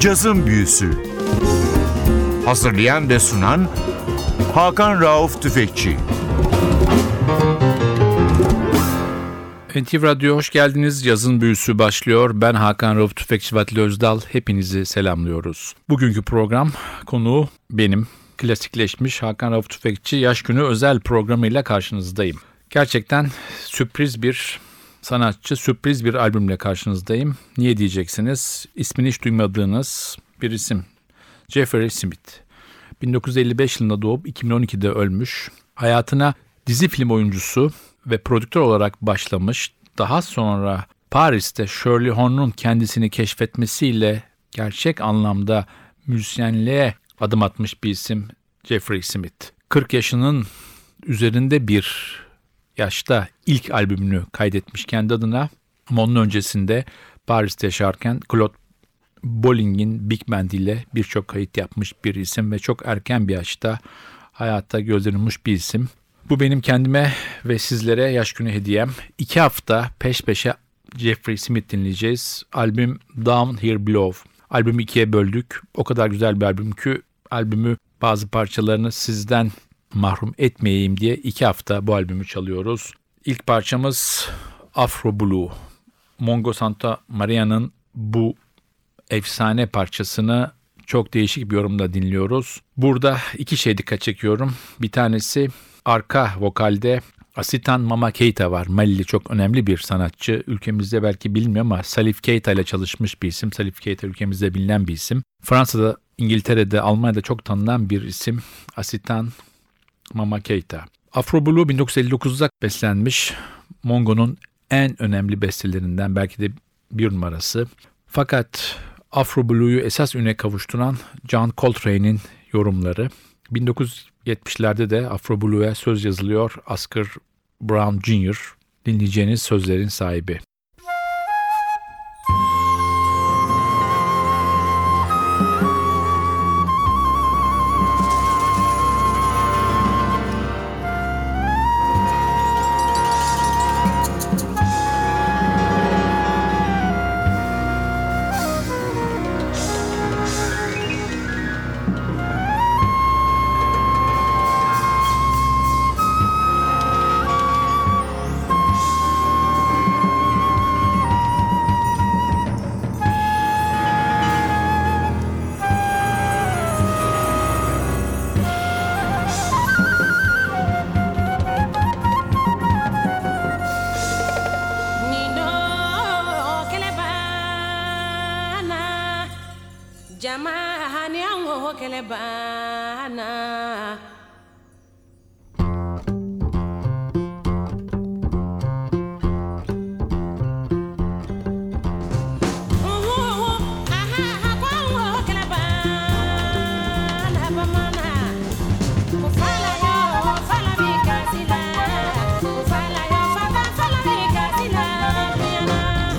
Cazın Büyüsü Hazırlayan ve sunan Hakan Rauf Tüfekçi NTV Radyo hoş geldiniz. Yazın büyüsü başlıyor. Ben Hakan Rauf Tüfekçi Vatili Özdal. Hepinizi selamlıyoruz. Bugünkü program konuğu benim. Klasikleşmiş Hakan Rauf Tüfekçi Yaş Günü özel programıyla karşınızdayım. Gerçekten sürpriz bir sanatçı, sürpriz bir albümle karşınızdayım. Niye diyeceksiniz? İsmini hiç duymadığınız bir isim. Jeffrey Smith. 1955 yılında doğup 2012'de ölmüş. Hayatına dizi film oyuncusu ve prodüktör olarak başlamış. Daha sonra Paris'te Shirley Horn'un kendisini keşfetmesiyle gerçek anlamda müzisyenliğe adım atmış bir isim Jeffrey Smith. 40 yaşının üzerinde bir yaşta ilk albümünü kaydetmiş kendi adına. Ama onun öncesinde Paris'te yaşarken Claude Bolling'in Big Band ile birçok kayıt yapmış bir isim ve çok erken bir yaşta hayatta gözlenilmiş bir isim. Bu benim kendime ve sizlere yaş günü hediyem. İki hafta peş peşe Jeffrey Smith dinleyeceğiz. Albüm Down Here Below. Albümü ikiye böldük. O kadar güzel bir albüm ki albümü bazı parçalarını sizden mahrum etmeyeyim diye iki hafta bu albümü çalıyoruz. İlk parçamız Afro Blue. Mongo Santa Maria'nın bu efsane parçasını çok değişik bir yorumda dinliyoruz. Burada iki şey dikkat çekiyorum. Bir tanesi arka vokalde Asitan Mama Keita var. Malili çok önemli bir sanatçı. Ülkemizde belki bilmiyor ama Salif Keita ile çalışmış bir isim. Salif Keita ülkemizde bilinen bir isim. Fransa'da, İngiltere'de, Almanya'da çok tanınan bir isim. Asitan Mama Keita. Afro Blue 1959'da beslenmiş. Mongo'nun en önemli bestelerinden belki de bir numarası. Fakat Afro Blue'yu esas üne kavuşturan John Coltrane'in yorumları. 1970'lerde de Afro Blue'ya söz yazılıyor Oscar Brown Jr. dinleyeceğiniz sözlerin sahibi.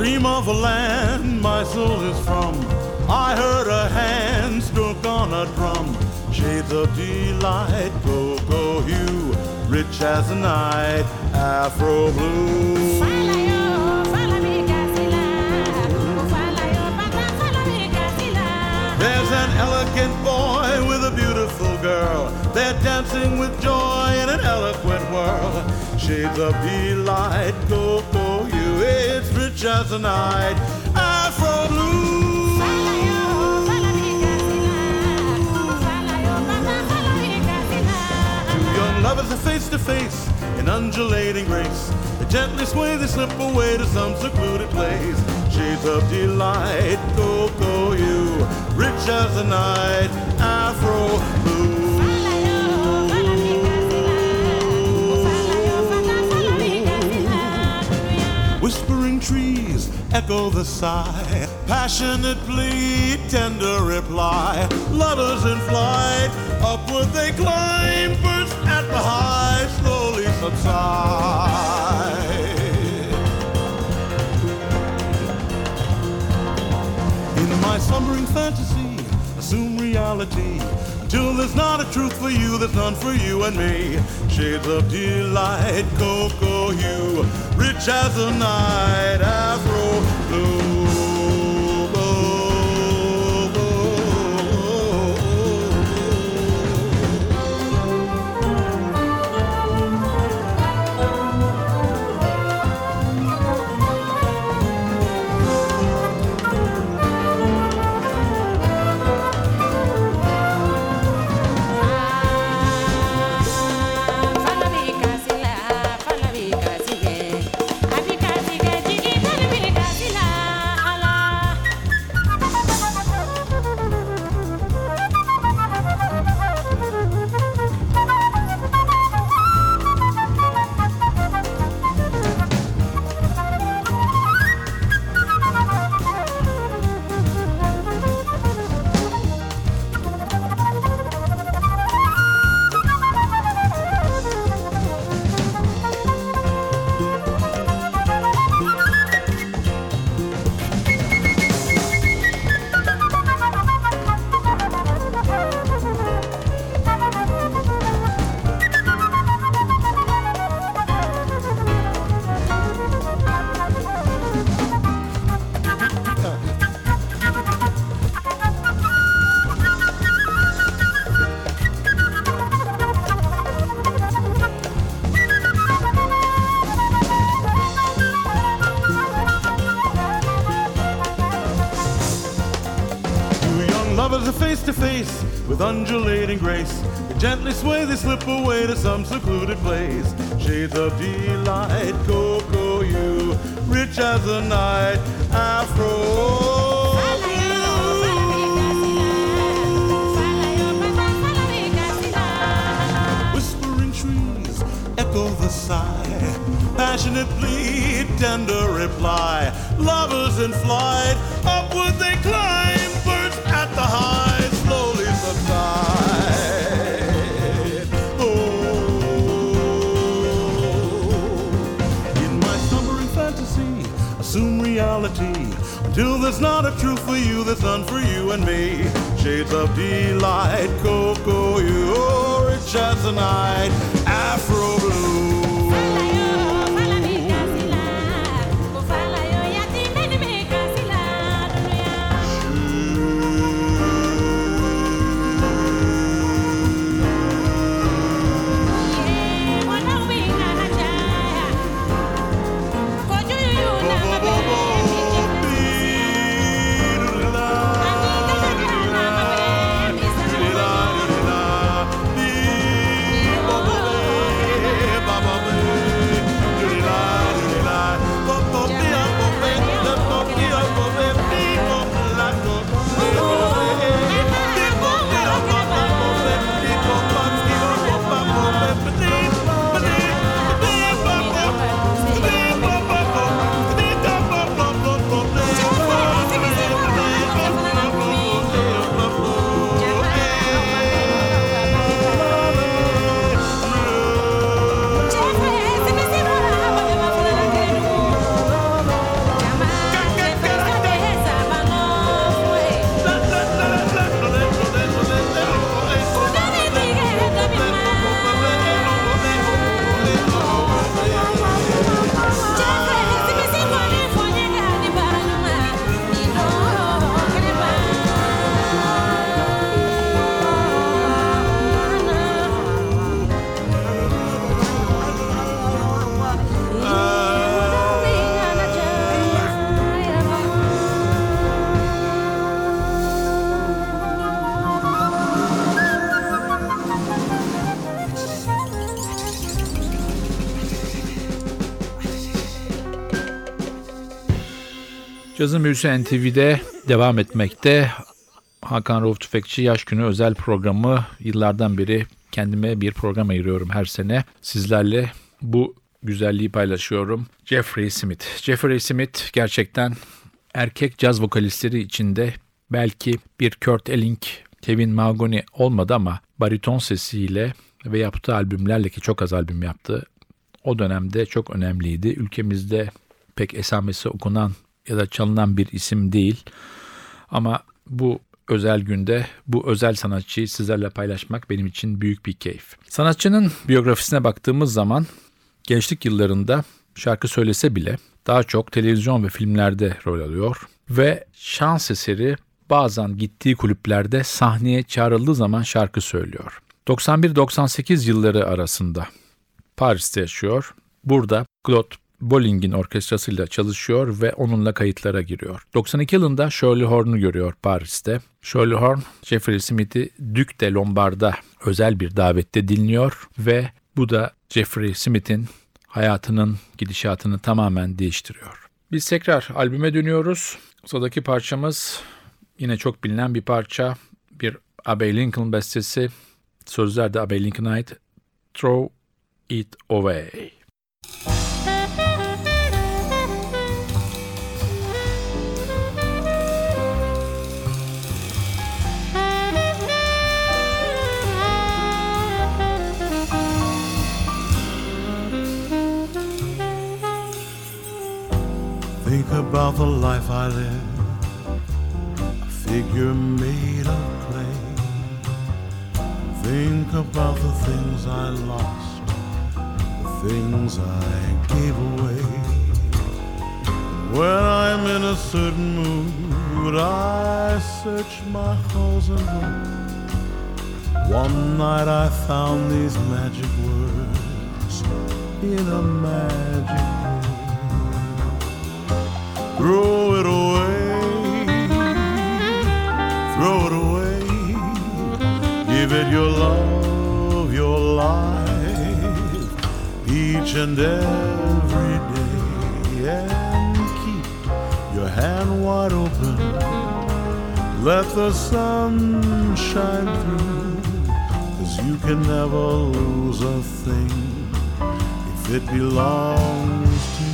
Dream of a land my soul is from. I heard a hand struck on a drum. Shades of delight, go hue, rich as the night, Afro blue. There's an elegant boy with a beautiful girl. They're dancing with joy in an eloquent world. Shades of delight, go go as the night, Afro blue. Two young lovers are face to face in undulating grace. They gently sway, they slip away to some secluded place. Shades of delight, go go you, rich as the night, Afro blue. Trees echo the sigh, passionate plea, tender reply. Lovers in flight, upward they climb, burst at the high, slowly subside. In my slumbering fantasy, assume reality. Till there's not a truth for you, there's none for you and me. Shades of delight, cocoa hue, rich as the night, afro blue. Gently sway, they slip away to some secluded place. Shades of delight, cocoa you, rich as the night, afro. Echo the sigh, passionate plea, tender reply. Lovers in flight, upward they climb, There's not a truth for you, that's none for you and me. Shades of delight, cocoa, you, oh, rich as the night, Afro blue. Cazın Büyüsü NTV'de devam etmekte. Hakan Rauf Tüfekçi Yaş Günü özel programı yıllardan beri kendime bir program ayırıyorum her sene. Sizlerle bu güzelliği paylaşıyorum. Jeffrey Smith. Jeffrey Smith gerçekten erkek caz vokalistleri içinde belki bir Kurt Elling, Kevin Mahoney olmadı ama bariton sesiyle ve yaptığı albümlerle ki çok az albüm yaptı. O dönemde çok önemliydi. Ülkemizde pek esamesi okunan ya da çalınan bir isim değil. Ama bu özel günde bu özel sanatçıyı sizlerle paylaşmak benim için büyük bir keyif. Sanatçının biyografisine baktığımız zaman gençlik yıllarında şarkı söylese bile daha çok televizyon ve filmlerde rol alıyor ve şans eseri bazen gittiği kulüplerde sahneye çağrıldığı zaman şarkı söylüyor. 91-98 yılları arasında Paris'te yaşıyor. Burada Claude Bolling'in orkestrasıyla çalışıyor ve onunla kayıtlara giriyor. 92 yılında Shirley Horn'u görüyor Paris'te. Shirley Horn, Jeffrey Smith'i Duc de Lombard'a özel bir davette dinliyor ve bu da Jeffrey Smith'in hayatının gidişatını tamamen değiştiriyor. Biz tekrar albüme dönüyoruz. Sıradaki parçamız yine çok bilinen bir parça. Bir Abbey Lincoln bestesi. Sözler de Abbey Lincoln'a ait. Throw It Away. Think life I live, a figure made of clay. Think about the things I lost, the things I gave away. When I'm in a certain mood, I search my halls and rooms. One night I found these magic words in a magic. Throw it away, throw it away. Give it your love, your life, each and every day. And keep your hand wide open. Let the sun shine through. Cause you can never lose a thing if it belongs to you.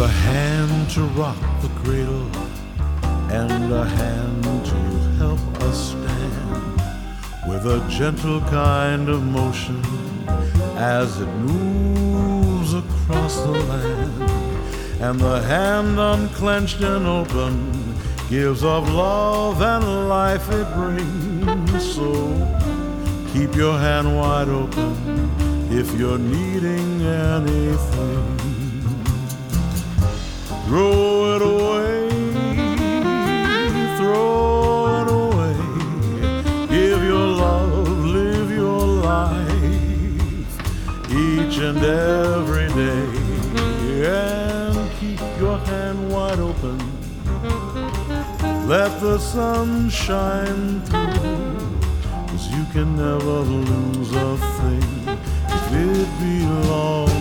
A hand to rock the cradle and a hand to help us stand with a gentle kind of motion as it moves across the land. And the hand unclenched and open gives of love and life it brings. So keep your hand wide open if you're needing anything. Throw it away, throw it away. Give your love, live your life each and every day. And keep your hand wide open. Let the sun shine through. Cause you can never lose a thing if it belongs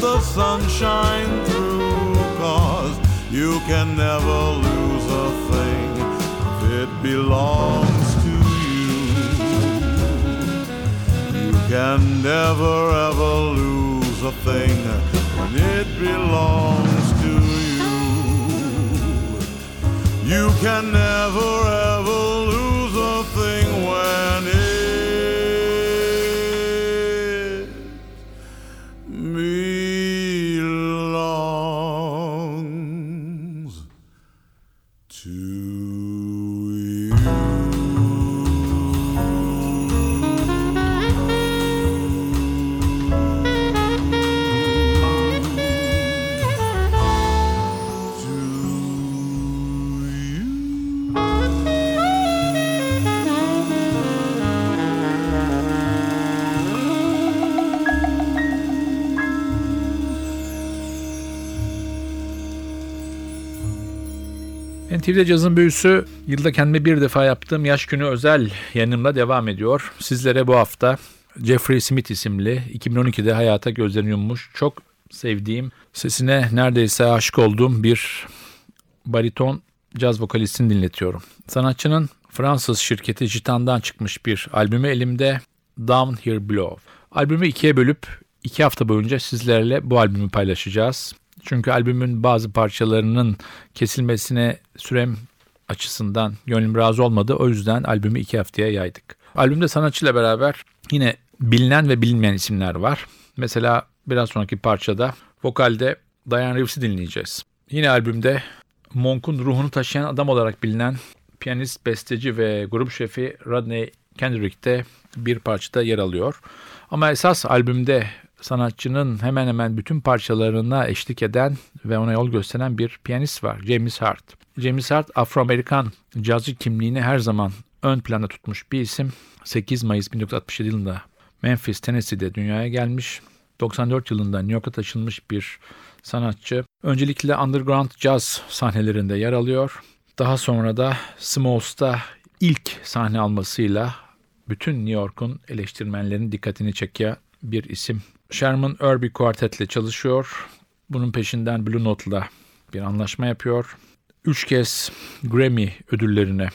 the sunshine through. Cause you can never lose a thing if it belongs to you. You can never ever lose a thing when it belongs to you. You can never ever lose a thing when it NTV'de cazın büyüsü yılda kendime bir defa yaptığım yaş günü özel yayınımla devam ediyor. Sizlere bu hafta Jeffrey Smith isimli 2012'de hayata gözlerini yummuş çok sevdiğim sesine neredeyse aşık olduğum bir bariton caz vokalistini dinletiyorum. Sanatçının Fransız şirketi Gitan'dan çıkmış bir albümü elimde Down Here Below. Albümü ikiye bölüp iki hafta boyunca sizlerle bu albümü paylaşacağız. Çünkü albümün bazı parçalarının kesilmesine sürem açısından gönlüm razı olmadı. O yüzden albümü iki haftaya yaydık. Albümde sanatçıyla beraber yine bilinen ve bilinmeyen isimler var. Mesela biraz sonraki parçada vokalde Diane Reeves'i dinleyeceğiz. Yine albümde Monk'un ruhunu taşıyan adam olarak bilinen piyanist, besteci ve grup şefi Rodney Kendrick de bir parçada yer alıyor. Ama esas albümde sanatçının hemen hemen bütün parçalarına eşlik eden ve ona yol gösteren bir piyanist var. James Hart. James Hart Afro-Amerikan cazcı kimliğini her zaman ön planda tutmuş bir isim. 8 Mayıs 1967 yılında Memphis, Tennessee'de dünyaya gelmiş. 94 yılında New York'a taşınmış bir sanatçı. Öncelikle underground jazz sahnelerinde yer alıyor. Daha sonra da Smalls'ta ilk sahne almasıyla bütün New York'un eleştirmenlerin dikkatini çeken bir isim. Sherman Irby Quartet'le çalışıyor. Bunun peşinden Blue Note'la bir anlaşma yapıyor. Üç kez Grammy ödüllerine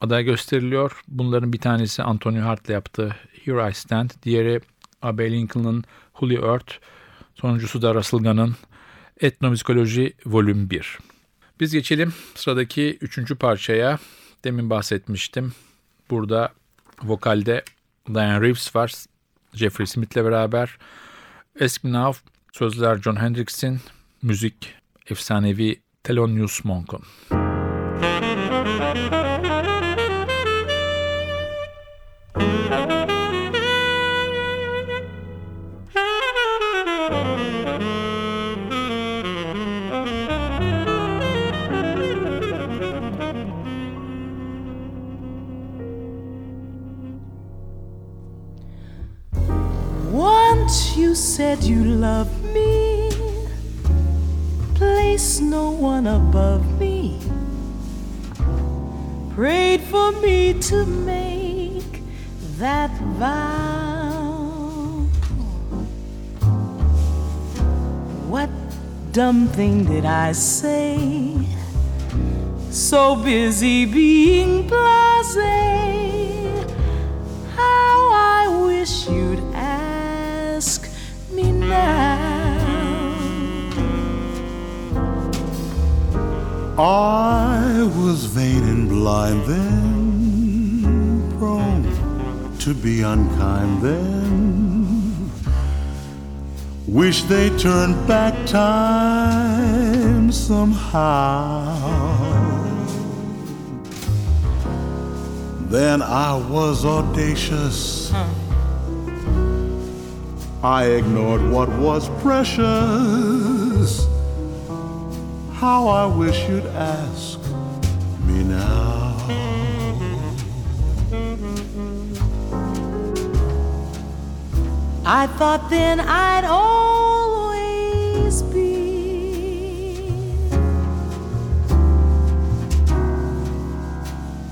aday gösteriliyor. Bunların bir tanesi Anthony Hart'la yaptığı Here I Stand, diğeri Abe Lincoln'ın Holy Earth, sonuncusu da Russell Gunn'ın Etnomüzikoloji Volüm 1. Biz geçelim sıradaki üçüncü parçaya. Demin bahsetmiştim. Burada vokalde Diane Reeves var. Jeffrey Smith'le beraber. Ask Me Now, sözler John Hendricks'in, müzik efsanevi Thelonious Monk'un. Once you said you loved me, place no one above me. Prayed for me to make that vow. What dumb thing did I say? So busy being blasé. How I wish you'd I was vain and blind then, prone to be unkind then. Wish they turned back time somehow. Then I was audacious. I ignored what was precious. How I wish you'd ask me now. I thought then I'd always be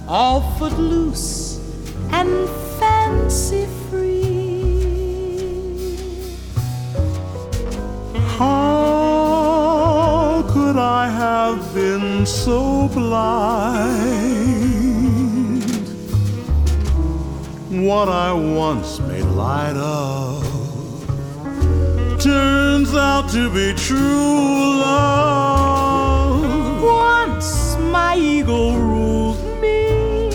all footloose and fancy free. How I have been so blind? What I once made light of turns out to be true love. Once my ego ruled me,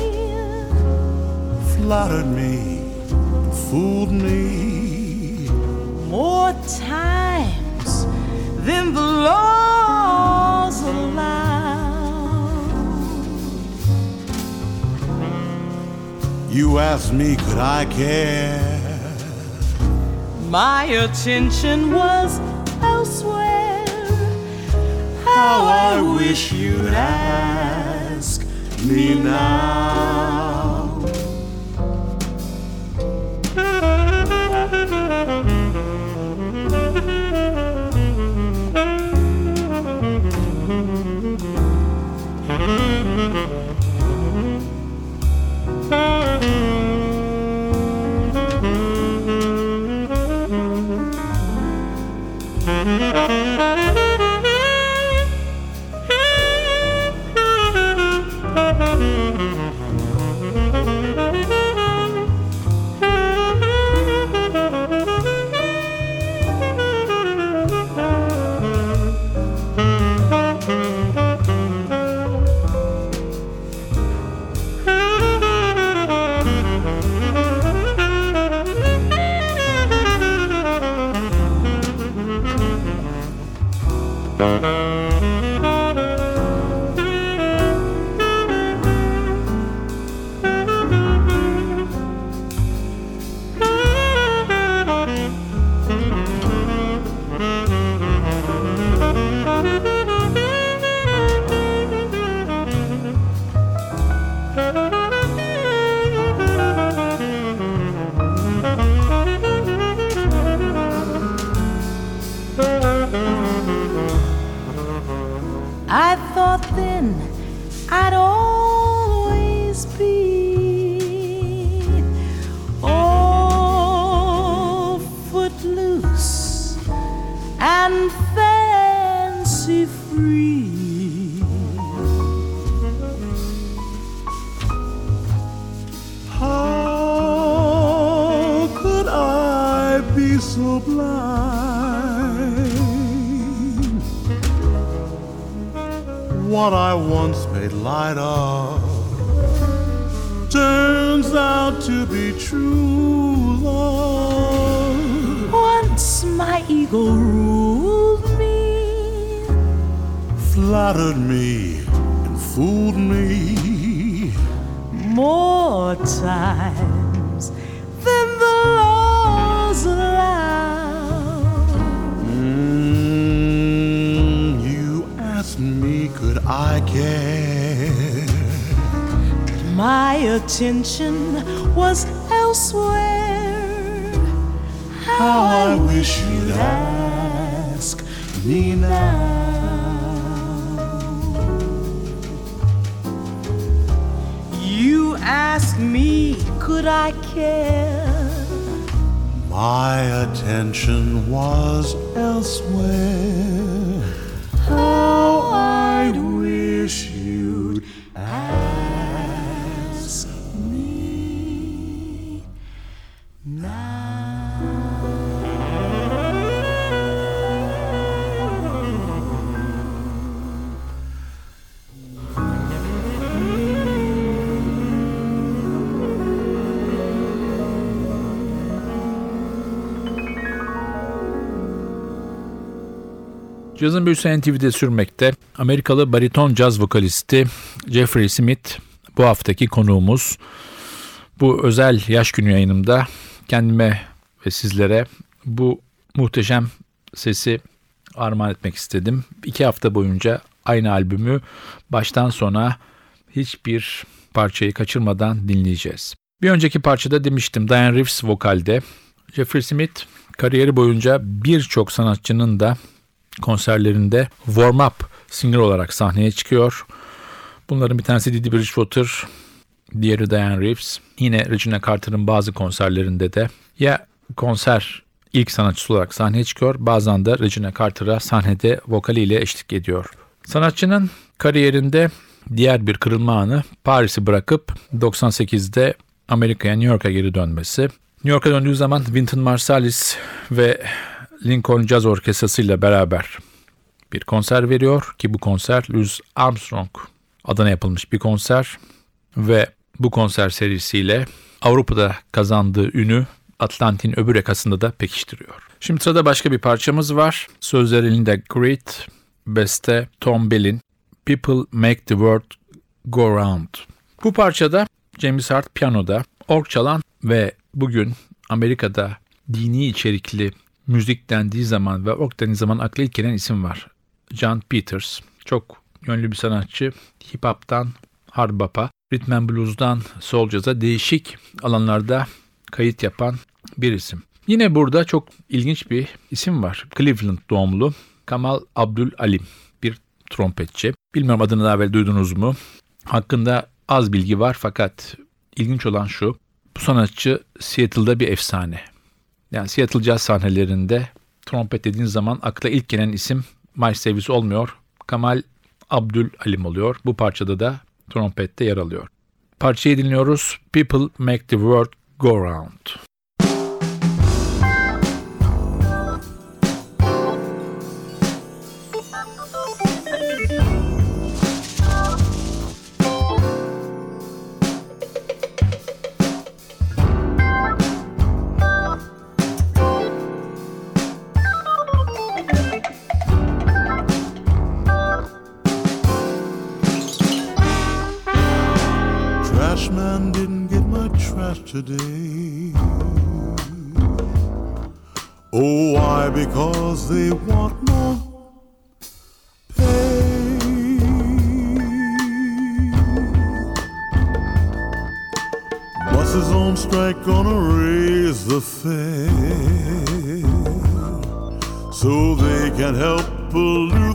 Flattered me, fooled me. more times than the laws You asked me, could I care? My attention was elsewhere. How I wish you'd ask me now. Attention was elsewhere. How I wish you'd ask me now. You asked me, could I care? My attention was elsewhere. Cazın büyüsü NTV'de sürmekte. Amerikalı bariton caz vokalisti Jeffrey Smith bu haftaki konuğumuz. Bu özel yaş günü yayınımda kendime ve sizlere bu muhteşem sesi armağan etmek istedim. İki hafta boyunca aynı albümü baştan sona hiçbir parçayı kaçırmadan dinleyeceğiz. Bir önceki parçada demiştim Diane Reeves vokalde. Jeffrey Smith kariyeri boyunca birçok sanatçının da konserlerinde warm up singer olarak sahneye çıkıyor. Bunların bir tanesi Didi Bridgewater, diğeri Diane Reeves. Yine Regina Carter'ın bazı konserlerinde de ya konser ilk sanatçısı olarak sahneye çıkıyor bazen de Regina Carter'a sahnede vokaliyle eşlik ediyor. Sanatçının kariyerinde diğer bir kırılma anı Paris'i bırakıp 98'de Amerika'ya New York'a geri dönmesi. New York'a döndüğü zaman Wynton Marsalis ve Lincoln Jazz Orkestrası ile beraber bir konser veriyor ki bu konser Louis Armstrong adına yapılmış bir konser ve bu konser serisiyle Avrupa'da kazandığı ünü Atlantin öbür yakasında da pekiştiriyor. Şimdi sırada başka bir parçamız var. Sözlerinde Great, beste Tom Bell'in People Make the World Go Round. Bu parçada James Hart piyanoda, org çalan ve bugün Amerika'da dini içerikli müzik dendiği zaman ve org dendiği zaman akla ilk gelen isim var. John Peters. Çok yönlü bir sanatçı. Hip hop'tan hard bop'a, rhythm and blues'dan soul jazz'a değişik alanlarda kayıt yapan bir isim. Yine burada çok ilginç bir isim var. Cleveland doğumlu Kamal Abdul Alim bir trompetçi. Bilmiyorum adını daha evvel duydunuz mu? Hakkında az bilgi var fakat ilginç olan şu. Bu sanatçı Seattle'da bir efsane. Yani Seattle Jazz sahnelerinde trompet dediğin zaman akla ilk gelen isim Miles Davis olmuyor. Kamal Abdul Alim oluyor. Bu parçada da trompette yer alıyor. Parçayı dinliyoruz. People Make the World Go Round. Trash man didn't get my trash today. Oh, why? Because they want more pay. Buses on strike gonna raise the fare so they can help pollute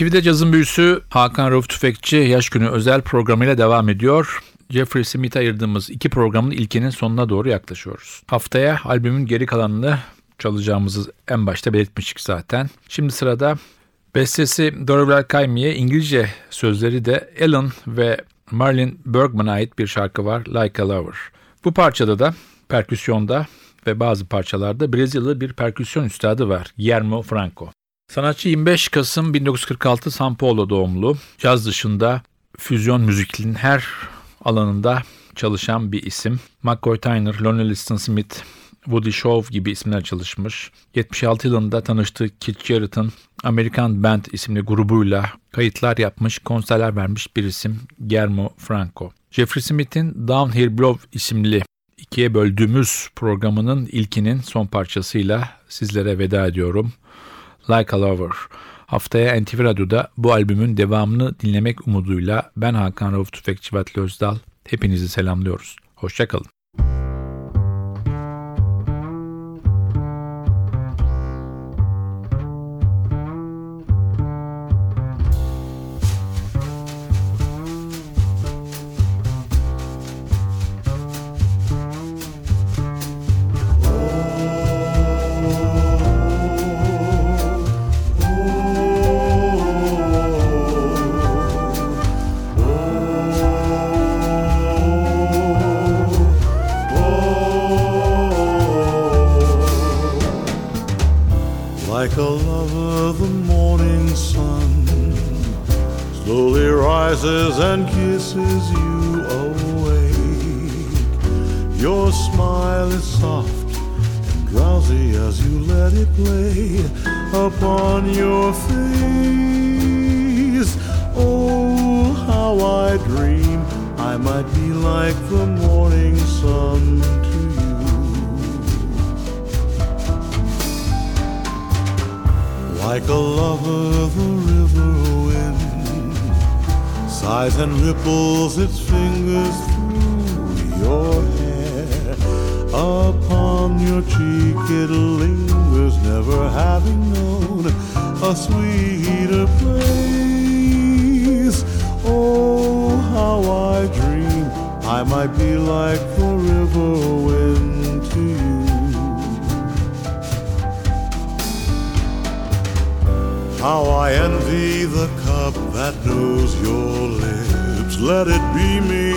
NTV'de cazın büyüsü Hakan Rauf Tüfekçi Yaş Günü özel programıyla devam ediyor. Jeffrey Smith'e ayırdığımız iki programın ilkinin sonuna doğru yaklaşıyoruz. Haftaya albümün geri kalanını çalacağımızı en başta belirtmiştik zaten. Şimdi sırada bestesi Dorival Caymmi'ye İngilizce sözleri de Alan ve Marlin Bergman'a ait bir şarkı var Like a Lover. Bu parçada da perküsyonda ve bazı parçalarda Brezilyalı bir perküsyon üstadı var Guillermo Franco. Sanatçı 25 Kasım 1946 São Paulo doğumlu. Caz dışında füzyon müziklinin her alanında çalışan bir isim. McCoy Tyner, Lonnie Liston Smith, Woody Shaw gibi isimler çalışmış. 76 yılında tanıştığı Keith Jarrett'ın American Band isimli grubuyla kayıtlar yapmış, konserler vermiş bir isim Guillermo Franco. Jeffrey Smith'in Downhill Blow isimli ikiye böldüğümüz programının ilkinin son parçasıyla sizlere veda ediyorum. Like a Lover. Haftaya NTV Radyo'da bu albümün devamını dinlemek umuduyla ben Hakan Rauf Tüfekçi Vatli Özdal. Hepinizi selamlıyoruz. Hoşçakalın. Rises and kisses you awake. Your smile is soft and drowsy as you let it play upon your face. Oh, how I dream I might be like the morning sun to you. Like a lover, the river sighs and ripples its fingers through your hair. Upon your cheek it lingers, never having known a sweeter place. Oh, how I dream I might be like the river wind to you. How I envy the that knows your lips. Let it be me,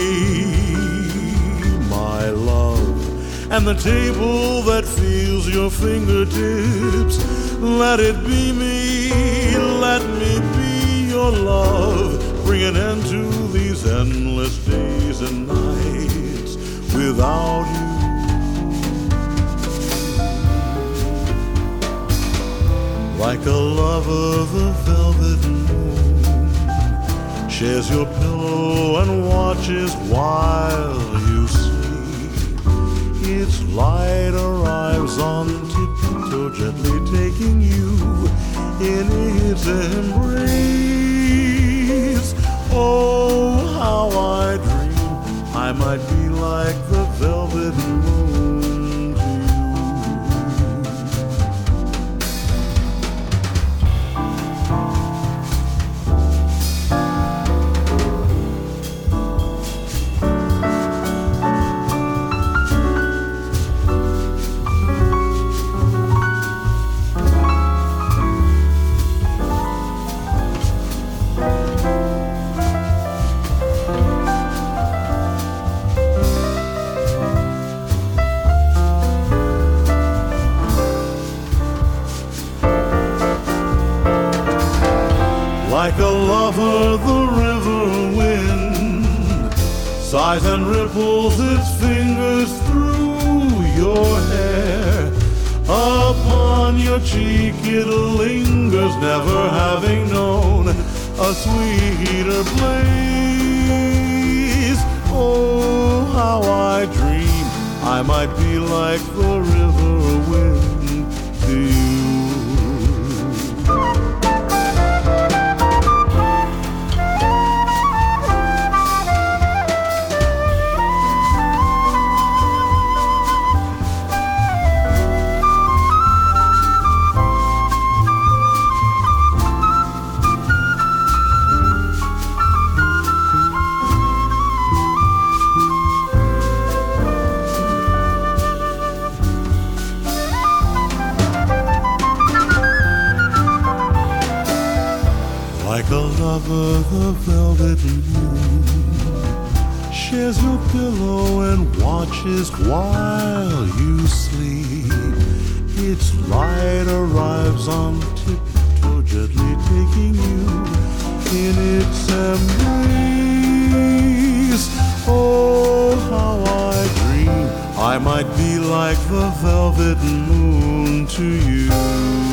my love. And the table that feels your fingertips. Let it be me, let me be your love. Bring an end to these endless days and nights without you. Like a lover, the velvet moon shares your pillow and watches while you sleep. Its light arrives on tiptoe, gently taking you in its embrace. Oh, how I dream I might be like the velvet moon Lover, the river wind sighs and ripples its fingers through your hair. Upon your cheek it lingers, never having known a sweeter place. Oh, how I dream I might be like the river wind lover, the velvet moon shares your pillow and watches while you sleep. Its light arrives on tiptoe, gently taking you in its embrace. Oh, how I dream I might be like the velvet moon to you.